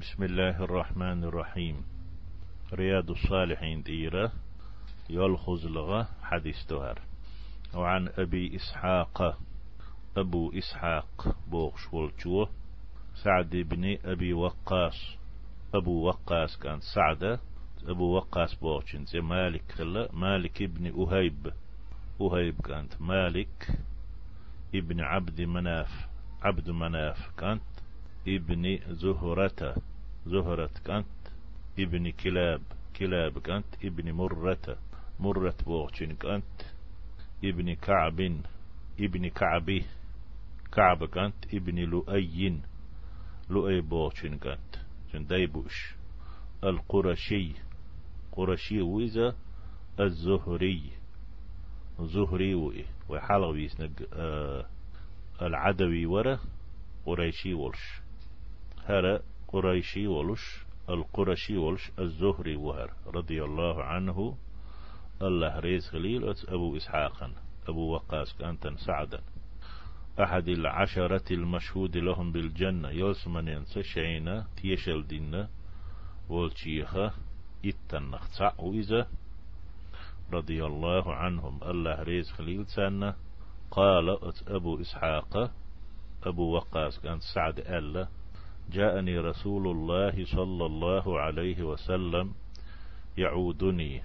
بسم الله الرحمن الرحيم. رياض الصالحين ديرة يلخز لغة حديث تهر وعن أبي إسحاق أبو إسحاق بوغش والجوه سعد بن أبي وقاص. أبو وقاص كان سعد أبو وقاص بوغشن زي مالك خلا مالك ابن أهيب. أهيب كانت مالك ابن عبد مناف عبد مناف كانت ابن زهرة. زهرة كانت ابن كلاب. كلاب كانت ابن مرة. مرة بوغشن كانت ابن كعب. ابن كعبي كعب كانت ابن لؤي. لؤي بوغشن كانت. جن دايبوش القرشي. قرشي ويزا الزهري. زهري وي وحلغ بيسنق آه العدوي ورا قريشي ولش هرا قريشي ولش القرشي ولش الزهري وهر رضي الله عنه الله ريز خليل أبو إسحاقا أبو وقاص كانت سعدا أحد العشرة المشهود لهم بالجنة يلسمن ينسى شينا تيشل دينا والشيخة إتنخ وإذا رضي الله عنهم. الله ريز خليل سنة قال أبو إسحاق أبو وقاص كان سعد ألا جاءني رسول الله صلى الله عليه وسلم يعودني.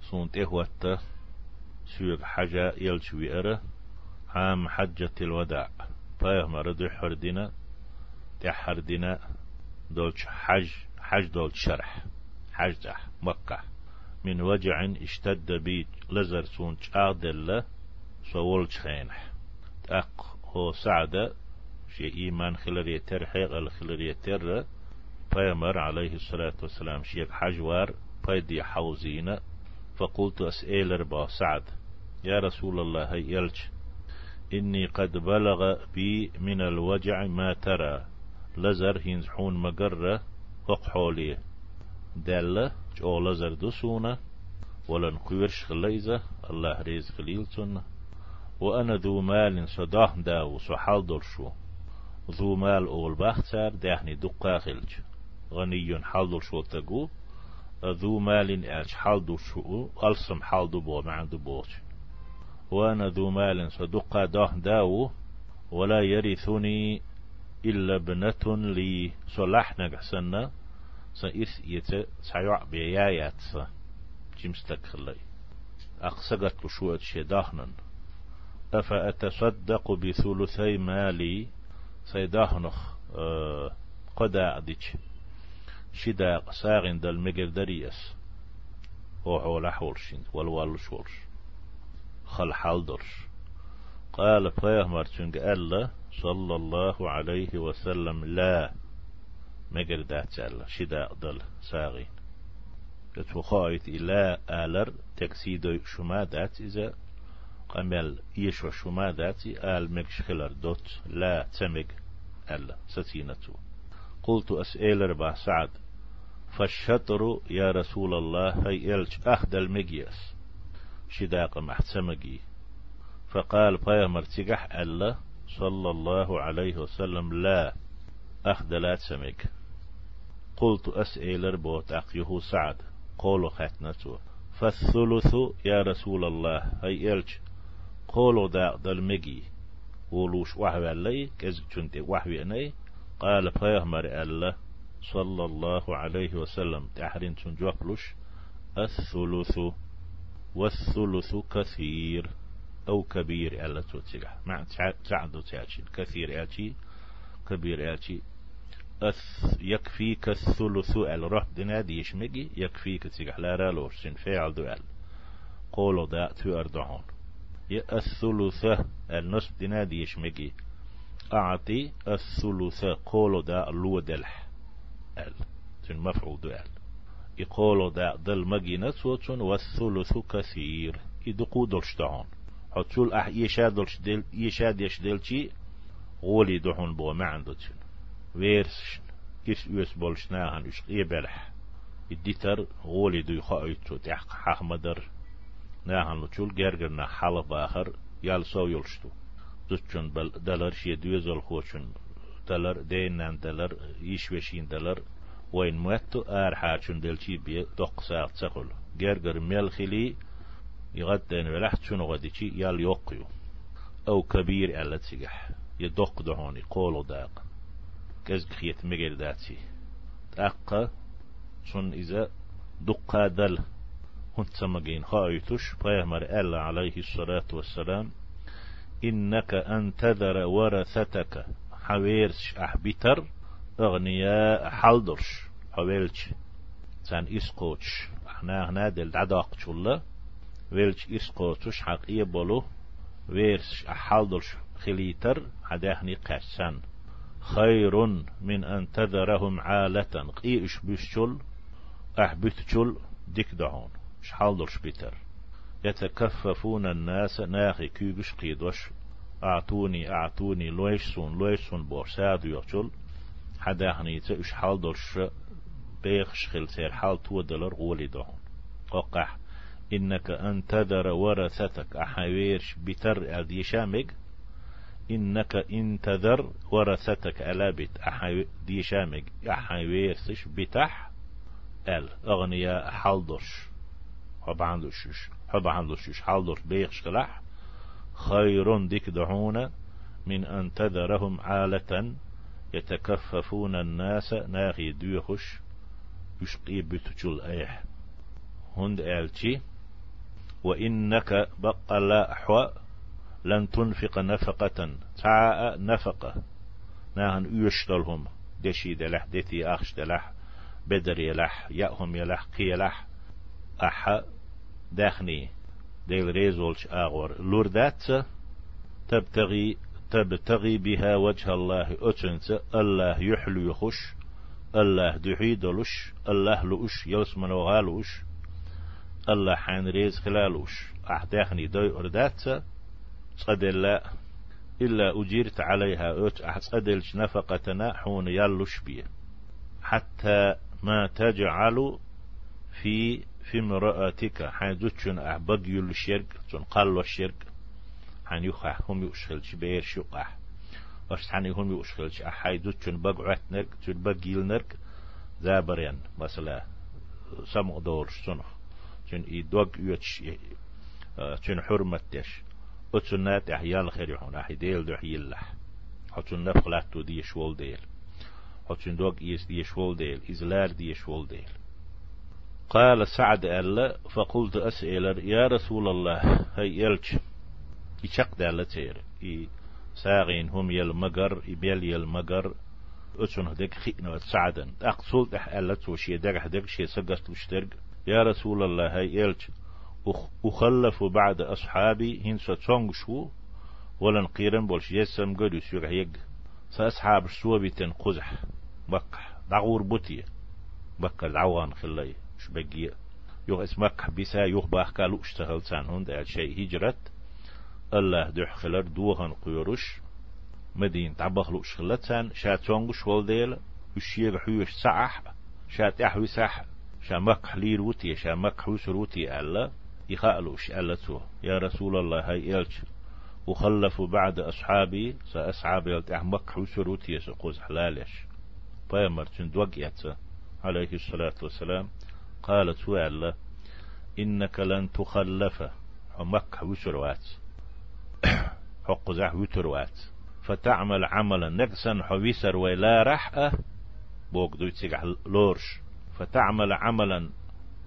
صونت إهوة سوق حاجة يلشوي أره عام حجة الوداع. فاهم ردو حردنا تحردنا دولش حج حج دولش شرح حج مكة. من وجع اشتد بي لزر سونش أغدل سوولش خينح. أق هو سعد شي إيمان خلال يتر حيغ خلال يتر. فيمر عليه الصلاة والسلام شيخ حجوار فيدي حوزينا فقلت أسئل ربا سعد. يا رسول الله يلج إني قد بلغ بي من الوجع ما ترى. لزر هنزحون مقرة وقحولي دالة جو لزر دسونا ولن قيرش خليزة الله ريز خليل سنة وأنا ذو مال صداه داو سحال درشو ذو مال أول باختار داهني دقا خلج غني حال شو تقو ذو مال ألش حال شو ألسم حال بو مع دبوش وأنا ذو مال صدقا ده داو ولا يرثني إلا ابنة لي. صلحنا قحسنا سإس يت سيع بيايات جمستك خلي أقصقت شو شداهنن أفأتصدق بثلثي مالي؟ سيداهنخ أه قدا ديش شدا ساغن دل مقدريس هو حول حولشين والوال شورش خل حالدرش. قال فيه مرتشنق ألا صلى الله عليه وسلم لا مقردات ألا. شدا دل ساغين يتوخايت إلا آلر تكسيدو شمادات إذا قمل يشو شماداتي آل مكش خلر دوت لا تمق ألا ستينتو. قلت أسئل ربع سعد. فالشطر يا رسول الله هي إلش أخد المجيس شداق محتمجي فقال بيامر تجح ألا صلى الله عليه وسلم لا أخد لا تسمج قلت أسئل ربوت أقيه سعد. قولوا ختنته فالثلث يا رسول الله هي إلش قولوا دا دلمجي ولوش وحوي علي كز كنت وحوي أني قال بيغمر الله صلى الله عليه وسلم تحرين تنجوكلش الثلث والثلث كثير أو كبير ألا توتيغا مع تعدو تاتي كثير آتي كبير آتي يكفيك الثلث الروح دنادي يشمجي يكفيك تيغا لا رالوش سنفعل دوال قولوا دا تو أردعون الثلث النصف دنادي يشمجي. أعطي الثلث قولوا دا اللو دلح ال. تن مفعول دو ال. يقولوا دا دل مجينة وتن والثلث كثير. يدقو دلشتعون حتول أح يشاد دلش دل يشاد يش دلشي غولي دحون بو ما عنده تن كيس يوس بولشناهن يش يبلح يديتر غولي دو يخايتو تحق حمدر ناهن لچول گرگرنا حلب آخر يال سو يلشتو زوتشون بل دلار شي دوزل خوشن دلار دينان دلار يشوشين دلار. وين موتو آر حاجون دلشي بي دوق ساعت سقل جرجر ملخلي يغدن ولحت شنو غديشي يال يوقيو أو كبير ألا تسيح يدق دهوني قولو داق. كز خيت مجل داتي تأقى شن إذا دقا دل. هنت سمجين. خايتوش بيامر ألا عليه الصلاة والسلام. إنك أن تذر ورثتك. حويرش أحبتر أغنياء حلدرش. حويلش. سان إسقوتش. أحنا هنا دل عداق شولا. ويلش إسقوتش حق إيبولو ويرش أحلدرش خليتر. عداهني قاسان خير من أن تذرهم عالة. قيش بشل أحبتشل ديك دعون شحالدرش بيتر يتكففون الناس ناخي كيغش قيدوش. أعطوني أعطوني لويسون لويسون بورساد يوشل حدا هنيت إش حال درش بيخش خل سير حال تو دلر غولي دهون. قاقح إنك أن تذر ورثتك أحاويرش بتر ديشامك إنك إن تذر ورثتك ألا بيت ديشامك أحاويرسش بتح أل. أغنياء حالدرش حب عندوش حب عندوش حالدرش بيخش خلاح خير ديك دعونا من أن تذرهم عالة يتكففون الناس. ناغي ديوخش يشقي بتجل أيح. هند آلتي. وإنك بقى لا أحوى. لن تنفق نفقة. تعاء نفقة. ناهن يشتلهم دشي دلح. دتي أخش دلح. بدر يلح. يأهم يلح. قيلح أحا. داخني ديل ريزولش آغور لوردات تبتغي تبتغي بها وجه الله أتنت الله يحلو يخش الله دحيدلش الله لؤش يوسمن وغالوش الله حان ريز خلالوش أحداخني دوي أردات صدل إلا أجيرت عليها أت أحصدلش نفقتنا حون يلوش بيه حتى ما تجعل في في امرأتك حيدوتشن أحبق يل الشرك تنقل الشرك. حن يخح هم يوشخلش بير شقح وش حن هم يوشخلش أحيدوتشن بقعت نرك تن بقيل نرك. زابرين مثلا سمع دورش سنخ تن إدوق يوتش تن حرمتش أتسنات أحيال خير يحون أحي ديل دو حيلح حتن نفقلاتو دي شوال ديل. حتن دوق إيس دي شوال ديل إزلال دي شوال ديل. قال سعد ألا فقلت أسئل يا رسول الله هي يلش يشق دالة تير ساغين هم يل مقر يبيل يل مقر أتون هدك خينا سعدا أقصل تح ألا توشي دق هدك شي سقست وشترق. يا رسول الله هي يلش أخلف بعد أصحابي هنسا تونغ شو؟ ولن قيرن بولش يسم قدس يغيق سأصحاب شو بيتن قزح بقح دعور بوتي بقى دعوان خلي. مش بقي يوغ اسمك بيسا يوغ باخ قالوا اشتغل سان هند شيء هجرت. الله دح خلر دوغن قيروش تعبخ لوش خلتان شاتونغ شوال ديل وشيغ حيوش سعح. شات احوي سح شامك حلير وتي شامك حوس روتي ألا. يخالوش ألا تو. يا رسول الله هاي إلش وخلفوا بعد أصحابي سأصحاب يلت أحمك حوس روتي سقوز حلالش. فيمرتن دوقيت عليه الصلاة والسلام. قالت وعلا إنك لن تخلف. حمك وسروات حق زح وتروات فتعمل عملا نقصا حويسر ولا رحأة بوك دويت سيقح لورش. فتعمل عملا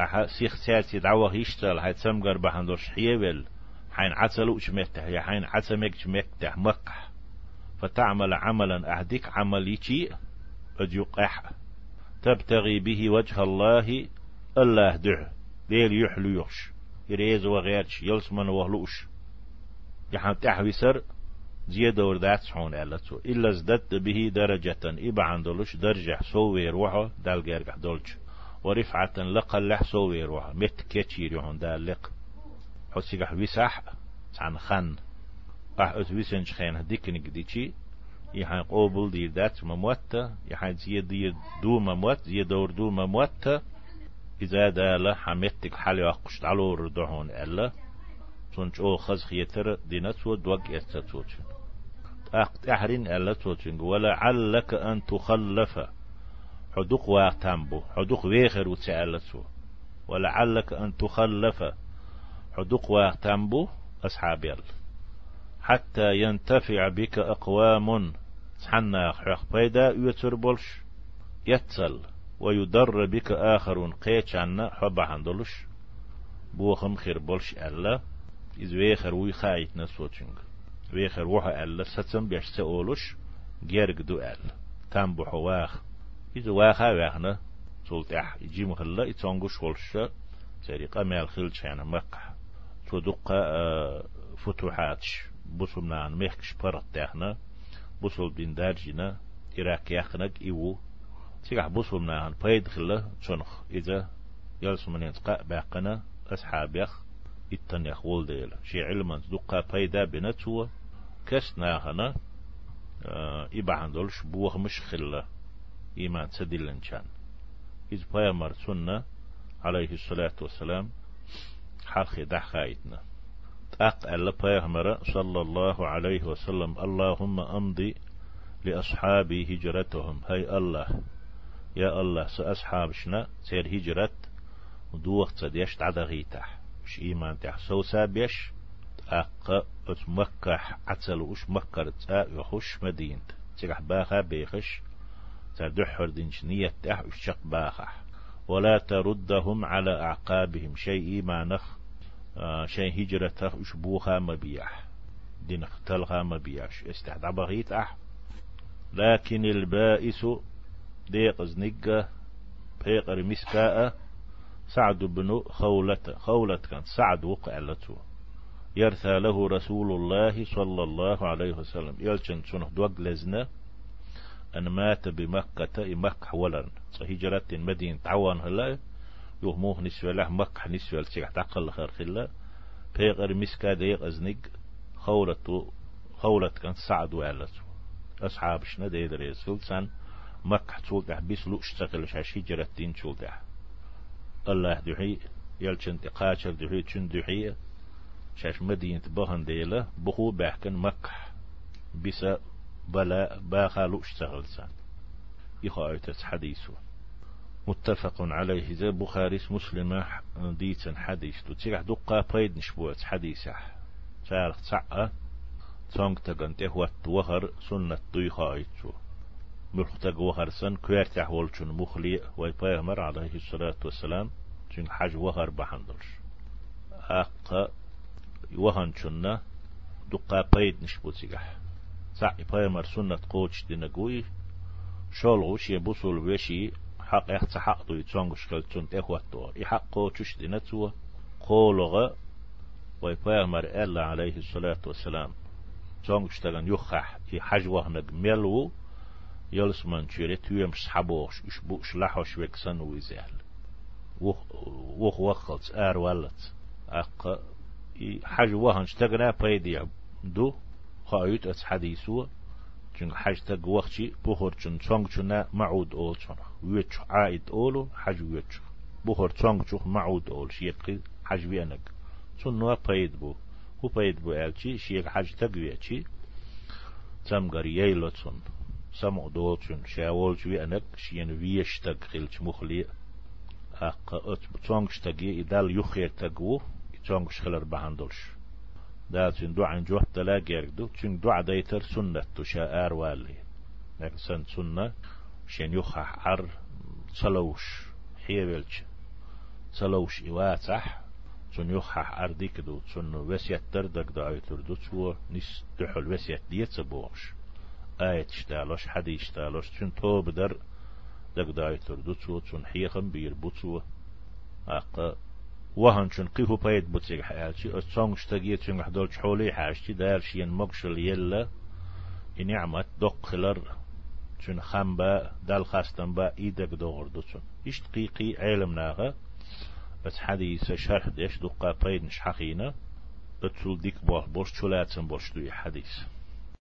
أح سيخ سياسي دعوة يشتغل. حيث سمقر بحندوش حيول حين عتلو شمكتح يا حين عتمك شمكتح مقح. فتعمل عملا أهديك عمل يشي أجيقح تبتغي به وجه الله الله دع ديل يحلو يخش. يريز وغيرش. يلسمن وهلوش يحن تحوي سر. زيادة وردات سحون ألتو. إلا ازددت به درجة. إبا عندلوش درجة سوي روحه دال جرجح دولش. ورفعة لقلح سوي روحه مت كتير يهون دال لق حسيقح ويسح عن خن. أح أتويسنج خين. هديكني قديشي يحن قوبل دي دات مموتة يحن زياد دي دو مموت. زياد دور دو مموتة إذا دال حمتك حالي وقشت على ردهون ألا تونج أو خز خيتر دينتو دوق يستتوج أحرين ألا توجنج ولعلك أن تخلف. حدوق واقتنبو حدوق ويخر وتعالتو ولعلك أن تخلف. حدوق واقتنبو أصحاب يل حتى ينتفع بك أقوام تحنا حق بيدا يتر بولش. يتسل. ويضر بك آخرون. قيتش عنا حبا عندلش بوخم خير بولش ألا. إذ ويخر وي خايت نسوتشنگ ويخر وحا ألا ستم بيش سأولش. جيرك دو ألا تنبحو واخ. إذا واخا واخنا. سولت أح. يجي مخلا. يتونغوش ولش. سريقا مال خلش يعني مقح تدق فتوحاتش. بوسمنا ميخكش برت تاخنا بوسل بين دارجنا إراك يخنق إيو. تيجح بوسمنا هن بايد خلا تشنخ إذا يلسمن يتقى باقنا أصحاب يخ إتن يخ ولديل شي علما دقا بايدا بنتو كسنا هنا آه إبا عندولش بوغ مش خلا إيمان سدلن كان إذ بايمر سنة عليه الصلاة والسلام حرخي دحخايتنا أق ألا بيغمر صلى الله عليه وسلم اللهم أمضي لأصحابي هجرتهم. هاي الله. يا الله سأصحابشنا سير هجرت دوخ تديش تعدغيتح مش إيمان تح سو سابيش أق مكة عتل وش مكة يخش مدينة. تيح باخا بيخش. تدحر دينش نية تح وشق باخا. ولا تردهم على أعقابهم. شيء ما نخ آه شيء هجرة أشبوها مبيح دين اختلها مبيعش استحدى بغيت أح لكن البائس ديق زنقة بيقر مسكاء سعد بن خولة خولة كان سعد وقع لته يرثى له رسول الله صلى الله عليه وسلم. يلشن شنه دوق لزنا أن مات بمكة مكة ولن. هجرة مدينة عوان هلا يهموه نسوى له مكة نسوى لسيح تعقل خير خلا. بيغر مسكا ديق أزنق خولة خولة كان سعد وعلته أصحاب شنا ديدر يسفل مكة تولدح بيس لو اشتغل شاش هجرة دين تولدح الله دحي يلشن تقاشر دحي تشن دحي شاش مدينة بهن ديلا بخو بحكن مكة بيسا بلا باخا لو اشتغل سان يخايتس حديثه متفق عليه زي بخاري مسلم ديتن حديث تتسيح دقا بيد نشبوت حديثه شارخ تسعة تونغ تغن تهوت وهر سنة دويخا ايتشو ملختق وهر سن كويرتح والشن مخلي ويبايمر عليه الصلاة والسلام چون حج وهر بحندرش. أقا وهن شنة دقا بيد نشبوتيح سع يبايمر سنة قوش دينقوي شولغوش يبوصل وشي حق يحت حق دو يتشونغش كالتون تهوت دور يحق قوش دينتو قولغ ويبايمر ألا عليه الصلاة والسلام. تونغش تغن يخح يحج وهنق ملو يلس من شيري تيوم شحبوش اشبوش لحوش ويكسن ويزال وخ وخ وخلت ار ولت اق حج وهن شتغنا بيدي دو خايت ات حديثو چون حج تگ وقتی بخور چون چونگ چونه معود اول چون ویچ عاید اولو حج ویچ بخور چونگ چوخ معود اول شیقی حج وینگ چون نوا پید بو هو پید بو الچی شیق حج تگ ویچی تم گری ییلو چون سمع دوتشن شاول شوي أنك شين ويش تق خلش مخلي أق أت بتونغش تقي إدال يخير تقو يتونغش خلر بهندلش دالشن دعا جوح تلا جيردو تشن دعا ديتر سنة تشاء والي لكن سن سنة شين يخح عر صلوش حيبلش صلوش إواتح تون يخح أرديك دو تون وسيت تردك دو أيتر دو تشو نس تحل وسيت ديت بوش آية شتالوش حدي شتالوش. چون تو بدر دق داي تردوتسو چون حيخم بير بوتسو أق وهن چون قيفو بايد بوتسيق حيالشي أتصونغ شتاقية چون حدول حولي حاشتي. دار شين مقشل يلا. نعمت دق خلر. چون خمبا دال خاستن با إيدك دور دوتسون إيش دقيقي علم ناغا. بس حديث شرح ديش دقا بايد نش حقينا بتسول ديك بوش بوش چولاتن بوش دوي حديث.